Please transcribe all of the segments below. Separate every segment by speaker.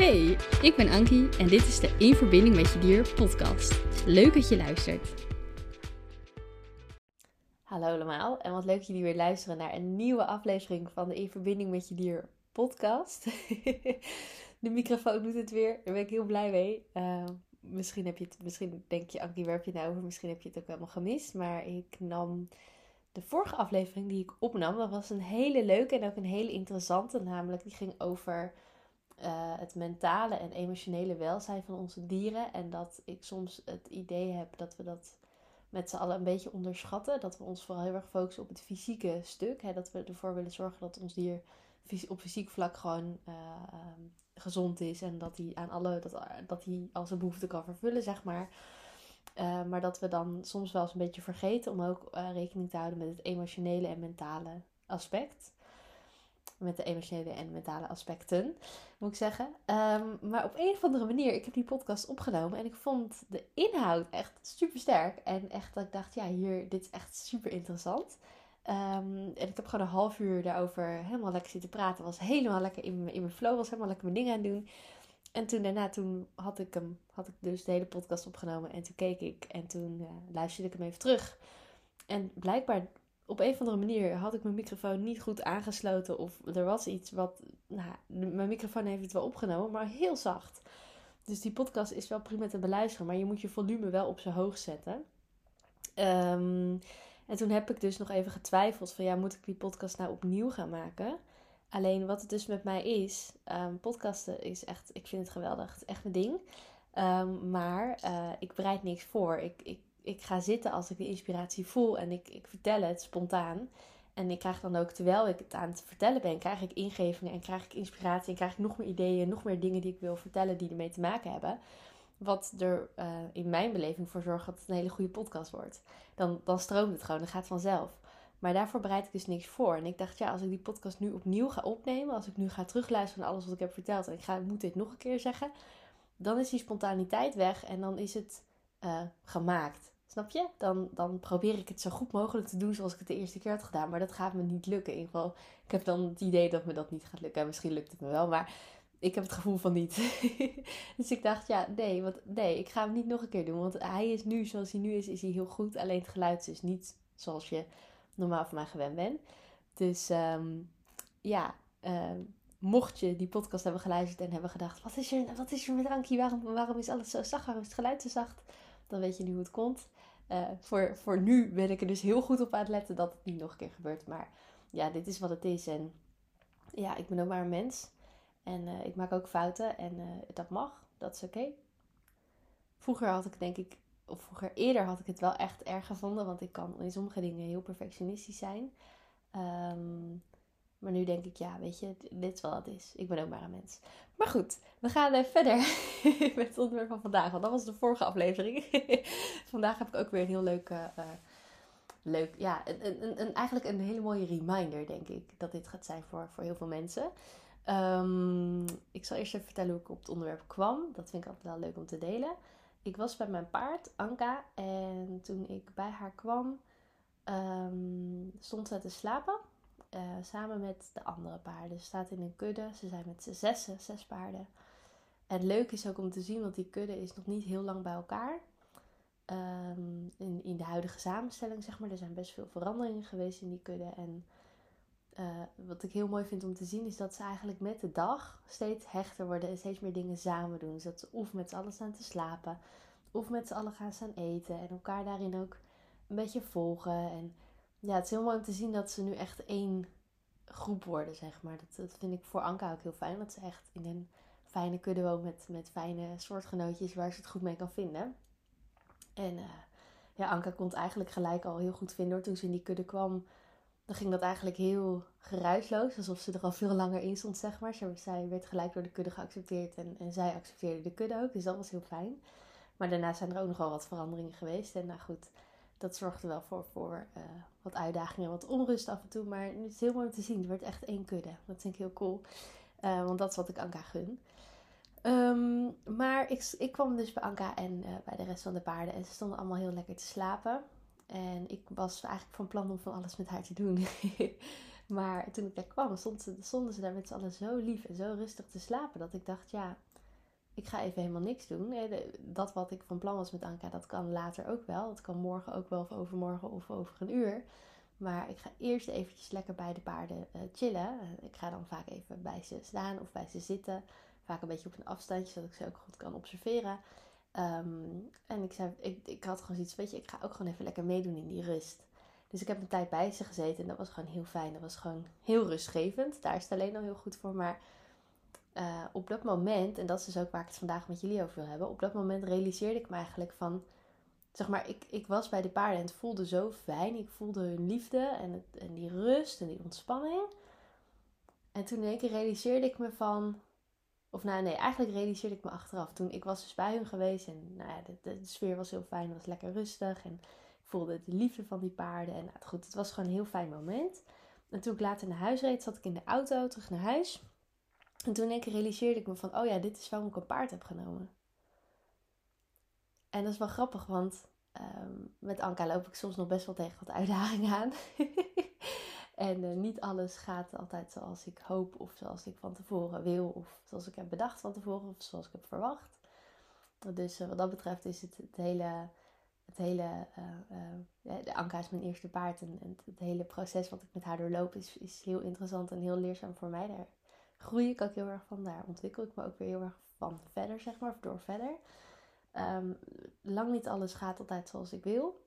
Speaker 1: Hey, ik ben Ankie en dit is de In Verbinding met Je Dier podcast. Leuk dat je luistert.
Speaker 2: Hallo allemaal en wat leuk dat jullie weer luisteren naar een nieuwe aflevering van de In Verbinding met Je Dier podcast. de microfoon doet het weer, daar ben ik heel blij mee. Uh, misschien, heb je het, misschien denk je, Ankie, waar heb je het nou over? Misschien heb je het ook helemaal gemist, maar ik nam de vorige aflevering die ik opnam, dat was een hele leuke en ook een hele interessante. Namelijk, die ging over uh, het mentale en emotionele welzijn van onze dieren. En dat ik soms het idee heb dat we dat met z'n allen een beetje onderschatten. Dat we ons vooral heel erg focussen op het fysieke stuk. Hè? Dat we ervoor willen zorgen dat ons dier op fysiek vlak gewoon uh, gezond is. En dat hij aan alle, dat, dat hij al zijn behoeften kan vervullen, zeg maar. Uh, maar dat we dan soms wel eens een beetje vergeten om ook rekening te houden met het emotionele en mentale aspect. Met de emotionele en mentale aspecten, moet ik zeggen. Um, maar op een of andere manier, ik heb die podcast opgenomen en ik vond de inhoud echt super sterk. En echt dat ik dacht, ja, hier, dit is echt super interessant. Um, en ik heb gewoon een half uur daarover helemaal lekker zitten praten. Was helemaal lekker in, in mijn flow, was helemaal lekker mijn dingen aan doen. En toen daarna, toen had ik hem, had ik dus de hele podcast opgenomen. En toen keek ik en toen uh, luisterde ik hem even terug. En blijkbaar op een of andere manier had ik mijn microfoon niet goed aangesloten. Of er was iets wat. Nou, mijn microfoon heeft het wel opgenomen, maar heel zacht. Dus die podcast is wel prima te beluisteren. Maar je moet je volume wel op zo hoog zetten. Um, en toen heb ik dus nog even getwijfeld: van ja, moet ik die podcast nou opnieuw gaan maken? Alleen wat het dus met mij is, um, podcasten is echt, ik vind het geweldig. Het is echt mijn ding. Um, maar uh, ik bereid niks voor. Ik, ik ik ga zitten als ik de inspiratie voel en ik, ik vertel het spontaan. En ik krijg dan ook, terwijl ik het aan het vertellen ben, krijg ik ingevingen en krijg ik inspiratie en krijg ik nog meer ideeën, nog meer dingen die ik wil vertellen die ermee te maken hebben. Wat er uh, in mijn beleving voor zorgt dat het een hele goede podcast wordt. Dan, dan stroomt het gewoon, dan gaat vanzelf. Maar daarvoor bereid ik dus niks voor. En ik dacht, ja, als ik die podcast nu opnieuw ga opnemen, als ik nu ga terugluisteren naar alles wat ik heb verteld en ik ga, moet dit nog een keer zeggen, dan is die spontaniteit weg en dan is het uh, gemaakt. Snap je? Dan, dan probeer ik het zo goed mogelijk te doen zoals ik het de eerste keer had gedaan. Maar dat gaat me niet lukken. In ieder geval, ik heb dan het idee dat me dat niet gaat lukken. misschien lukt het me wel, maar ik heb het gevoel van niet. dus ik dacht, ja, nee, want, nee, ik ga hem niet nog een keer doen. Want hij is nu, zoals hij nu is, is hij heel goed. Alleen het geluid is niet zoals je normaal van mij gewend bent. Dus um, ja, um, mocht je die podcast hebben geluisterd en hebben gedacht... Wat is er, wat is er met Ankie? Waarom, waarom is alles zo zacht? Waarom is het geluid zo zacht? Dan weet je nu hoe het komt. Uh, voor, voor nu ben ik er dus heel goed op aan het letten dat het niet nog een keer gebeurt. Maar ja, dit is wat het is. En ja, ik ben ook maar een mens. En uh, ik maak ook fouten. En uh, dat mag. Dat is oké. Vroeger had ik denk ik, of vroeger eerder had ik het wel echt erg gevonden. Want ik kan in sommige dingen heel perfectionistisch zijn. Um, maar nu denk ik, ja, weet je, dit is wel wat het is. Ik ben ook maar een mens. Maar goed, we gaan uh, verder met het onderwerp van vandaag. Want dat was de vorige aflevering. vandaag heb ik ook weer een heel leuk, uh, leuk ja, een, een, een, eigenlijk een hele mooie reminder, denk ik. Dat dit gaat zijn voor, voor heel veel mensen. Um, ik zal eerst even vertellen hoe ik op het onderwerp kwam. Dat vind ik altijd wel leuk om te delen. Ik was bij mijn paard, Anka. En toen ik bij haar kwam, um, stond ze te slapen. Uh, samen met de andere paarden. Ze staat in een kudde. Ze zijn met z'n zessen, zes paarden. En leuk is ook om te zien, want die kudde is nog niet heel lang bij elkaar. Um, in, in de huidige samenstelling, zeg maar. Er zijn best veel veranderingen geweest in die kudde. En uh, wat ik heel mooi vind om te zien, is dat ze eigenlijk met de dag steeds hechter worden en steeds meer dingen samen doen. Dus ze of met z'n allen staan te slapen, of met z'n allen gaan staan eten. En elkaar daarin ook een beetje volgen. En ja, het is heel mooi om te zien dat ze nu echt één groep worden, zeg maar. Dat, dat vind ik voor Anka ook heel fijn. Dat ze echt in een fijne kudde woont met, met fijne soortgenootjes waar ze het goed mee kan vinden. En uh, ja, Anka kon het eigenlijk gelijk al heel goed vinden. Hoor. Toen ze in die kudde kwam, dan ging dat eigenlijk heel geruisloos. Alsof ze er al veel langer in stond, zeg maar. Zij werd gelijk door de kudde geaccepteerd en, en zij accepteerde de kudde ook. Dus dat was heel fijn. Maar daarna zijn er ook nog wel wat veranderingen geweest. En nou goed, dat zorgde wel voor, voor uh, wat uitdagingen, wat onrust af en toe. Maar het is heel mooi om te zien. Het wordt echt één kudde. Dat vind ik heel cool. Uh, want dat is wat ik Anka gun. Um, maar ik, ik kwam dus bij Anka en uh, bij de rest van de paarden. En ze stonden allemaal heel lekker te slapen. En ik was eigenlijk van plan om van alles met haar te doen. maar toen ik daar kwam, ze, stonden ze daar met z'n allen zo lief en zo rustig te slapen. Dat ik dacht, ja, ik ga even helemaal niks doen. Dat wat ik van plan was met Anka, dat kan later ook wel. Dat kan morgen ook wel, of overmorgen of over een uur. Maar ik ga eerst eventjes lekker bij de paarden uh, chillen. Ik ga dan vaak even bij ze staan of bij ze zitten. Vaak een beetje op een afstandje, zodat ik ze ook goed kan observeren. Ehm, en ik, zei, ik, ik had gewoon zoiets, weet je, ik ga ook gewoon even lekker meedoen in die rust. Dus ik heb een tijd bij ze gezeten en dat was gewoon heel fijn. Dat was gewoon heel rustgevend. Daar is het alleen al heel goed voor. Maar uh, op dat moment, en dat is dus ook waar ik het vandaag met jullie over wil hebben. Op dat moment realiseerde ik me eigenlijk van, zeg maar, ik, ik was bij de paarden en het voelde zo fijn. Ik voelde hun liefde en, het, en die rust en die ontspanning. En toen in één keer realiseerde ik me van, of nou nee, eigenlijk realiseerde ik me achteraf. Toen ik was dus bij hun geweest en nou ja, de, de, sfeer was heel fijn, het was lekker rustig. En ik voelde de liefde van die paarden. En nou, goed, het was gewoon een heel fijn moment. En toen ik later naar huis reed, zat ik in de auto terug naar huis. En toen keer realiseerde ik me van, oh ja, dit is waarom ik een paard heb genomen. En dat is wel grappig, want ehm, met Anka loop ik soms nog best wel tegen wat uitdagingen aan. en uh, niet alles gaat altijd zoals ik hoop of zoals ik van tevoren wil of zoals ik heb bedacht van tevoren of zoals ik heb verwacht. Dus uh, wat dat betreft is het, het hele, het hele uh, de Anka is mijn eerste paard en, en, het hele proces wat ik met haar doorloop is, is heel interessant en heel leerzaam voor mij. Daar groei ik ook heel erg van, daar ontwikkel ik me ook weer heel erg van verder, zeg maar, door verder. Um, lang niet alles gaat altijd zoals ik wil.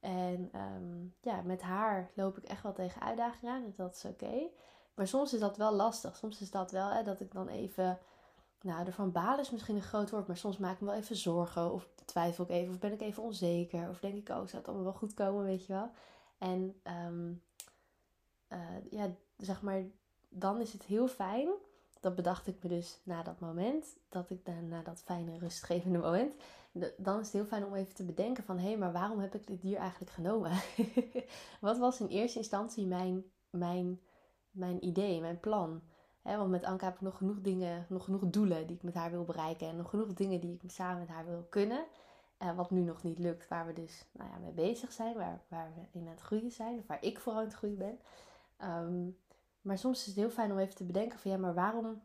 Speaker 2: En um, ja, met haar loop ik echt wel tegen uitdagingen aan. Dus dat is oké. Maar soms is dat wel lastig. Soms is dat wel hè, dat ik dan even. Nou, ervan balen is misschien een groot woord. Maar soms maak ik me wel even zorgen. Of twijfel ik even. Of ben ik even onzeker. Of denk ik, oh, zou het allemaal wel goed komen, weet je wel. En um, uh, ja, zeg maar, dan is het heel fijn. Dat bedacht ik me dus na dat moment. Dat ik dan, na dat fijne, rustgevende moment. Dan is het heel fijn om even te bedenken van... Hé, hey, maar waarom heb ik dit dier eigenlijk genomen? Wat was in eerste instantie mijn, mijn, mijn idee, mijn plan? want met Anka heb ik nog genoeg dingen, nog genoeg doelen die ik met haar wil bereiken. En nog genoeg dingen die ik samen met haar wil kunnen. Wat nu nog niet lukt, waar we dus nou ja, mee bezig zijn. Waar, waar we in aan het groeien zijn. Of waar ik vooral aan het groeien ben. Um, maar soms is het heel fijn om even te bedenken van ja, maar waarom,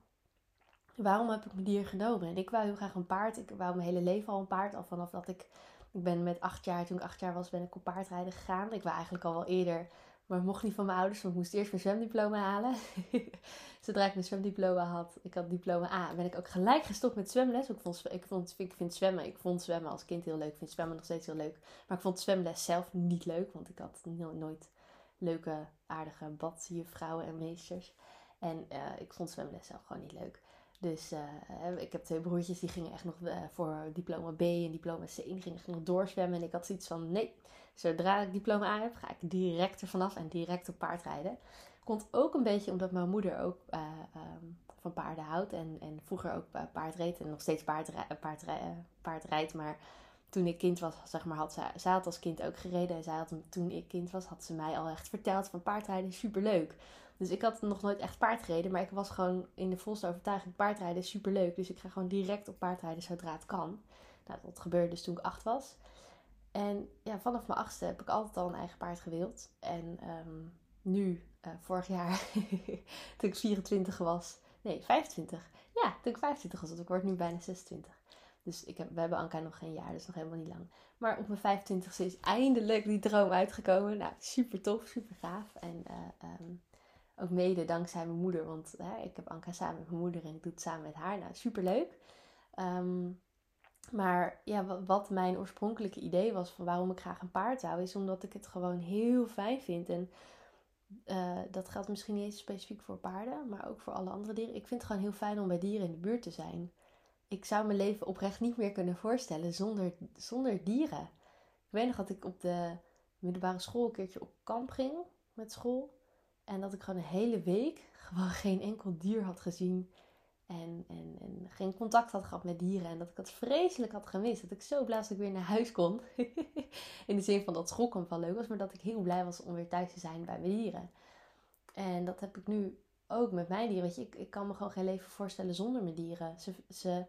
Speaker 2: waarom heb ik me dier genomen? En ik wou heel graag een paard. Ik wou mijn hele leven al een paard. Al vanaf dat ik, ik ben met acht jaar, toen ik acht jaar was, ben ik op paardrijden gegaan. Ik wou eigenlijk al wel eerder, maar mocht niet van mijn ouders, want ik moest eerst mijn zwemdiploma halen. Zodra ik mijn zwemdiploma had, ik had diploma A, ben ik ook gelijk gestopt met zwemles. Ik, vond, ik, vond, ik vind zwemmen, ik vond zwemmen als kind heel leuk. Ik vind zwemmen nog steeds heel leuk. Maar ik vond zwemles zelf niet leuk, want ik had nooit leuke, aardige badjuffrouwen en meesters. En uh, ik vond zwemles zelf gewoon niet leuk. Dus uh, ik heb twee broertjes die gingen echt nog voor diploma B en diploma C. Die gingen nog doorzwemmen. En ik had zoiets van: nee, zodra ik diploma A heb, ga ik direct er vanaf en direct op paard rijden. Komt ook een beetje omdat mijn moeder ook um, van paarden houdt. En, en vroeger ook paard reed en nog steeds paard, paard, paard rijdt. Maar toen ik kind was, zeg maar, had zij, zij had als kind ook gereden. En zij had, toen ik kind was, had ze mij al echt verteld van paardrijden is superleuk. Dus ik had nog nooit echt paard gereden, maar ik was gewoon in de volste overtuiging paardrijden is superleuk. Dus ik ga gewoon direct op paardrijden zodra het kan. Nou, dat gebeurde dus toen ik acht was. En ja, vanaf mijn achtste heb ik altijd al een eigen paard gewild. En um, nu, uh, vorig jaar, toen ik 24 was, nee, 25. Ja, toen ik 25 was, want ik word nu bijna 26. Dus ik heb, we hebben Anka nog geen jaar, dus nog helemaal niet lang. Maar op mijn 25ste is eindelijk die droom uitgekomen. Nou, super tof, super gaaf. En uh, um, ook mede dankzij mijn moeder, want ik heb Anka samen met mijn moeder en ik doe het samen met haar. Nou, super leuk. Um, maar ja, wat mijn oorspronkelijke idee was van waarom ik graag een paard zou, is omdat ik het gewoon heel fijn vind. En uh, dat geldt misschien niet eens specifiek voor paarden, maar ook voor alle andere dieren. Ik vind het gewoon heel fijn om bij dieren in de buurt te zijn ik zou mijn leven oprecht niet meer kunnen voorstellen zonder, zonder dieren. Ik weet nog dat ik op de middelbare school een keertje op kamp ging met school. En dat ik gewoon een hele week gewoon geen enkel dier had gezien. En, en, en geen contact had gehad met dieren. En dat ik het vreselijk had gemist. Dat ik zo blij dat ik weer naar huis kon. In de zin van dat schoolkamp wel leuk was. Maar dat ik heel blij was om weer thuis te zijn bij mijn dieren. En dat heb ik nu ook met mijn dieren. Weet je, ik, ik kan me gewoon geen leven voorstellen zonder mijn dieren. Ze, ze,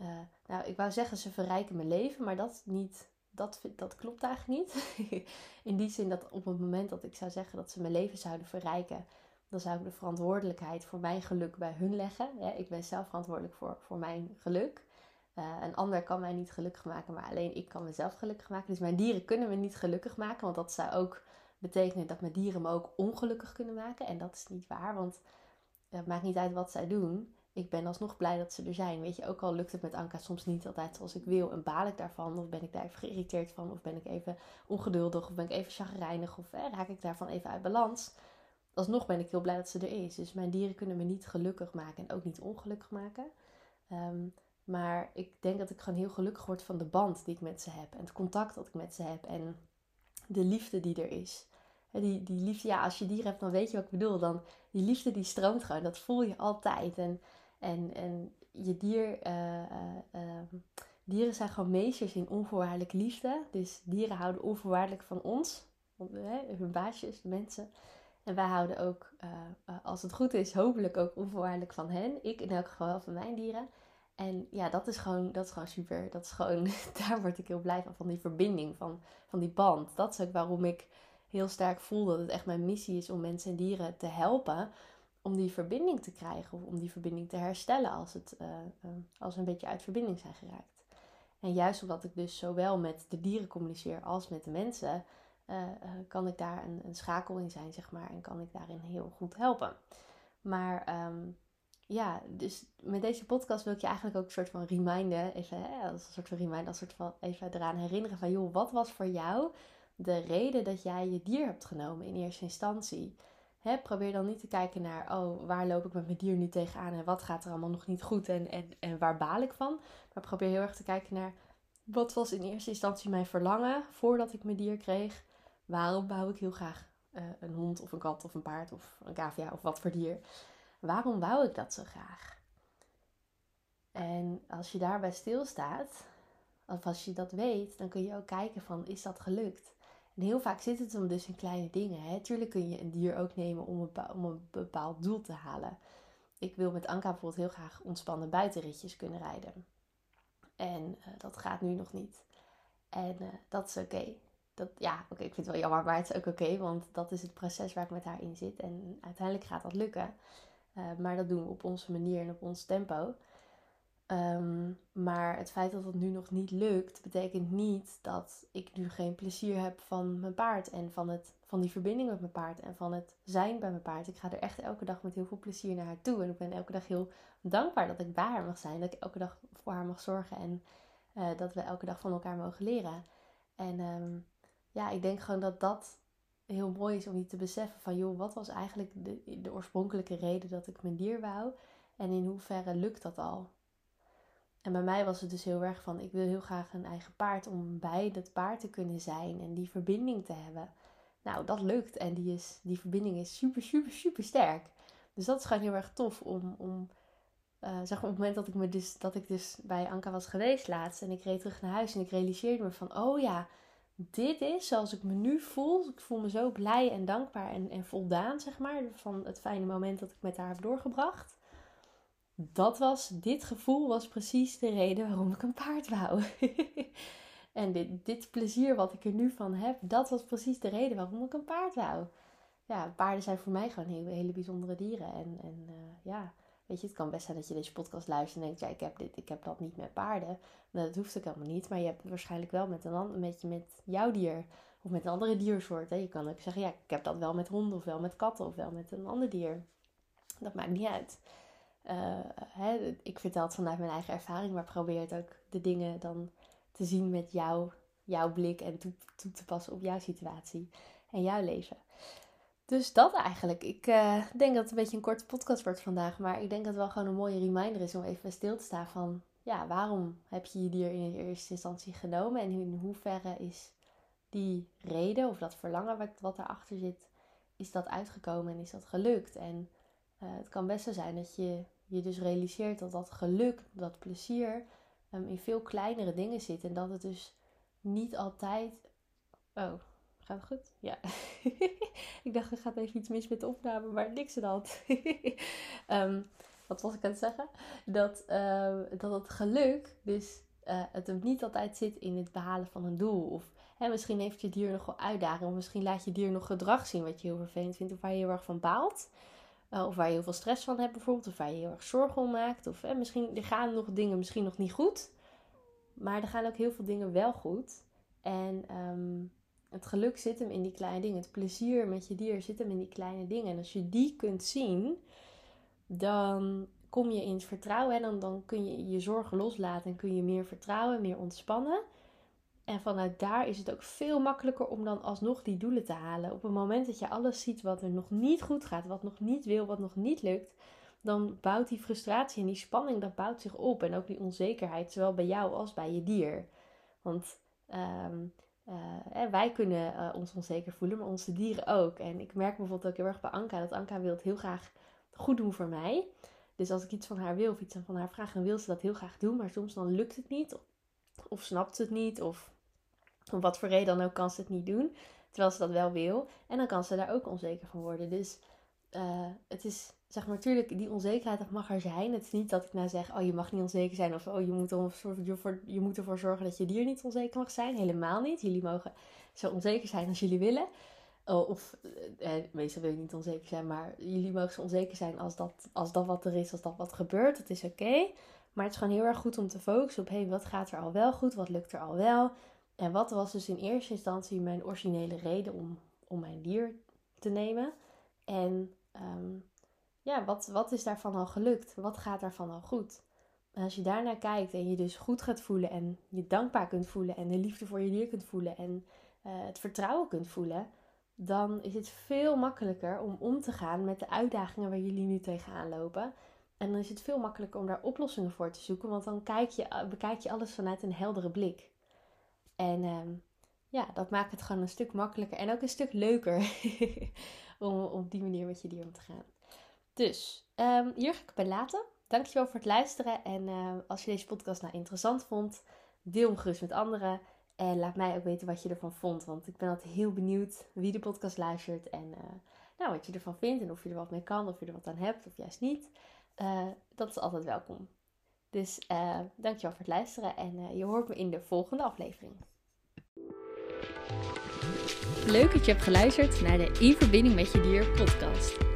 Speaker 2: uh, nou, ik wou zeggen ze verrijken mijn leven, maar dat niet. Dat, dat klopt eigenlijk niet. In die zin dat op het moment dat ik zou zeggen dat ze mijn leven zouden verrijken, dan zou ik de verantwoordelijkheid voor mijn geluk bij hun leggen. ik ben zelf verantwoordelijk voor, voor mijn geluk. Uh, een ander kan mij niet gelukkig maken, maar alleen ik kan mezelf gelukkig maken. Dus mijn dieren kunnen me niet gelukkig maken, want dat zou ook betekenen dat mijn dieren me ook ongelukkig kunnen maken. En dat is niet waar, want het maakt niet uit wat zij doen. Ik ben alsnog blij dat ze er zijn. Weet je, ook al lukt het met Anka soms niet altijd zoals ik wil. En baal ik daarvan, of ben ik daar even geïrriteerd van, of ben ik even ongeduldig, of ben ik even chagrijnig, of raak ik daarvan even uit balans. Alsnog ben ik heel blij dat ze er is. Dus mijn dieren kunnen me niet gelukkig maken en ook niet ongelukkig maken. Um, maar ik denk dat ik gewoon heel gelukkig word van de band die ik met ze heb. En het contact dat ik met ze heb. En de liefde die er is. Die, die liefde, ja, als je dieren hebt, dan weet je wat ik bedoel. Dan, die liefde die stroomt gewoon. Dat voel je altijd. En, en, en je dier, uh, uh, dieren zijn gewoon meesters in onvoorwaardelijke liefde. Dus dieren houden onvoorwaardelijk van ons. Hun baasjes, de mensen. En wij houden ook, uh, als het goed is, hopelijk ook onvoorwaardelijk van hen. Ik in elk geval van mijn dieren. En ja, dat is gewoon, dat is gewoon super. Dat is gewoon, daar word ik heel blij van, van die verbinding, van, van die band. Dat is ook waarom ik heel sterk voel dat het echt mijn missie is om mensen en dieren te helpen om die verbinding te krijgen of om die verbinding te herstellen als, het, uh, uh, als we een beetje uit verbinding zijn geraakt. En juist omdat ik dus zowel met de dieren communiceer als met de mensen, uh, kan ik daar een, een, schakel in zijn, zeg maar, en kan ik daarin heel goed helpen. Maar um, ja, dus met deze podcast wil ik je eigenlijk ook een soort van reminden, even hè, als een soort van reminder, als een soort van even eraan herinneren van, joh, wat was voor jou de reden dat jij je dier hebt genomen in eerste instantie? Hè, probeer dan niet te kijken naar, oh, waar loop ik met mijn dier nu tegenaan en wat gaat er allemaal nog niet goed en, en, en waar baal ik van? Maar probeer heel erg te kijken naar, wat was in eerste instantie mijn verlangen voordat ik mijn dier kreeg? Waarom wou ik heel graag uh, een hond of een kat of een paard of een cavia of wat voor dier? Waarom wou ik dat zo graag? En als je daarbij stilstaat, of als je dat weet, dan kun je ook kijken van, is dat gelukt? En heel vaak zit het dan dus in kleine dingen. Hè? Tuurlijk kun je een dier ook nemen om een, om een bepaald doel te halen. Ik wil met Anka bijvoorbeeld heel graag ontspannen buitenritjes kunnen rijden. En uh, dat gaat nu nog niet. En uh, dat is oké. Dat, ja, oké, ik vind het wel jammer, maar het is ook oké, want dat is het proces waar ik met haar in zit. En uiteindelijk gaat dat lukken. Uh, maar dat doen we op onze manier en op ons tempo. Um, maar het feit dat het nu nog niet lukt, betekent niet dat ik nu geen plezier heb van mijn paard en van, het, van die verbinding met mijn paard en van het zijn bij mijn paard. Ik ga er echt elke dag met heel veel plezier naar haar toe. En ik ben elke dag heel dankbaar dat ik bij haar mag zijn, dat ik elke dag voor haar mag zorgen en uh, dat we elke dag van elkaar mogen leren. En um, ja, ik denk gewoon dat dat heel mooi is om je te beseffen van, joh, wat was eigenlijk de, de oorspronkelijke reden dat ik mijn dier wou? En in hoeverre lukt dat al? En bij mij was het dus heel erg van, ik wil heel graag een eigen paard om bij dat paard te kunnen zijn en die verbinding te hebben. Nou, dat lukt en die, is, die verbinding is super, super, super sterk. Dus dat is gewoon heel erg tof om, om uh, zeg maar op het moment dat ik, me dus, dat ik dus bij Anka was geweest laatst en ik reed terug naar huis en ik realiseerde me van, oh ja, dit is zoals ik me nu voel. Ik voel me zo blij en dankbaar en, en voldaan, zeg maar, van het fijne moment dat ik met haar heb doorgebracht. Dat was, dit gevoel was precies de reden waarom ik een paard wou. en dit, dit plezier wat ik er nu van heb, dat was precies de reden waarom ik een paard wou. Ja, paarden zijn voor mij gewoon hele, hele bijzondere dieren. En, en uh, ja, Weet je, het kan best zijn dat je deze podcast luistert en denkt, ja, ik heb dit, ik heb dat niet met paarden. Nou, dat hoeft ook helemaal niet. Maar je hebt het waarschijnlijk wel met, een, met, met jouw dier of met een andere diersoort. Hè. Je kan ook zeggen, ja, ik heb dat wel met honden of wel met katten of wel met een ander dier. Dat maakt niet uit. Uh, hè, ik vertel het vanuit mijn eigen ervaring, maar probeer het ook de dingen dan te zien met jou, jouw blik en toe, toe te passen op jouw situatie en jouw leven. Dus dat eigenlijk. Ik uh, denk dat het een beetje een korte podcast wordt vandaag. Maar ik denk dat het wel gewoon een mooie reminder is om even stil te staan van... Ja, waarom heb je je dier in eerste instantie genomen? En in hoeverre is die reden of dat verlangen wat, wat daarachter zit... Is dat uitgekomen en is dat gelukt? En uh, het kan best zo zijn dat je je dus realiseert dat dat geluk, dat plezier... Um, in veel kleinere dingen zit. En dat het dus niet altijd... Oh, Gaat het goed? Ja. ik dacht, er gaat even iets mis met de opname, maar niks aan de um, wat was ik aan het zeggen? Dat, uh, dat het geluk dus uh, het hem niet altijd zit in het behalen van een doel. Of hè, misschien heeft je dier nog wel uitdagingen. Of misschien laat je dier nog gedrag zien wat je heel vervelend vindt. Of waar je heel erg van baalt. of waar je heel veel stress van hebt bijvoorbeeld. Of waar je heel erg zorgen om maakt. Of misschien er gaan nog dingen misschien nog niet goed. Maar er gaan ook heel veel dingen wel goed. En ehm, het geluk zit hem in die kleine dingen. Het plezier met je dier zit hem in die kleine dingen. En als je die kunt zien, dan kom je in het vertrouwen. En dan, dan kun je je zorgen loslaten en kun je meer vertrouwen, meer ontspannen. En vanuit daar is het ook veel makkelijker om dan alsnog die doelen te halen. Op het moment dat je alles ziet wat er nog niet goed gaat, wat nog niet wil, wat nog niet lukt, dan bouwt die frustratie en die spanning, dat bouwt zich op. En ook die onzekerheid, zowel bij jou als bij je dier. Want ehm, uh, wij kunnen uh, ons onzeker voelen, maar onze dieren ook. En ik merk bijvoorbeeld ook heel erg bij Anka dat Anka wil het heel graag goed doen voor mij. Dus als ik iets van haar wil of iets van haar vraag, dan wil ze dat heel graag doen. Maar soms dan lukt het niet. Of snapt ze het niet. Of om wat voor reden dan ook kan ze het niet doen. Terwijl ze dat wel wil. En dan kan ze daar ook onzeker van worden. Dus uh, het is zeg maar, natuurlijk, die onzekerheid mag er zijn. Het is niet dat ik nou zeg, oh je mag niet onzeker zijn of oh je moet, ervoor, je moet ervoor zorgen dat je dier niet onzeker mag zijn. Helemaal niet. Jullie mogen zo onzeker zijn als jullie willen. Oh, of eh, eh, meestal wil je niet onzeker zijn, maar jullie mogen zo onzeker zijn als dat, als dat wat er is, als dat wat gebeurt. Dat is oké. Maar het is gewoon heel erg goed om te focussen op, hé, hey, wat gaat er al wel goed? Wat lukt er al wel? En wat was dus in eerste instantie mijn originele reden om, om mijn dier te nemen? En um, ja, wat, wat is daarvan al gelukt? Wat gaat daarvan al goed? En als je daarnaar kijkt en je dus goed gaat voelen en je dankbaar kunt voelen en de liefde voor je dier kunt voelen en uh, het vertrouwen kunt voelen, dan is het veel makkelijker om om te gaan met de uitdagingen waar jullie nu tegenaan lopen. En dan is het veel makkelijker om daar oplossingen voor te zoeken, want dan kijk je, eh, bekijk je alles vanuit een heldere blik. En uh, ja, dat maakt het gewoon een stuk makkelijker en ook een stuk leuker om op die manier met je dier om te gaan. Dus um, hier ga ik bij laten. Dankjewel voor het luisteren. En uh, als je deze podcast nou interessant vond, deel hem gerust met anderen. En laat mij ook weten wat je ervan vond. Want ik ben altijd heel benieuwd wie de podcast luistert. En uh, nou, wat je ervan vindt. En of je er wat mee kan. Of je er wat aan hebt. Of juist niet. Uh, dat is altijd welkom. Dus uh, dankjewel voor het luisteren. En je hoort me in de volgende aflevering.
Speaker 1: Leuk dat je hebt geluisterd naar de In Verbinding met Je Dier podcast.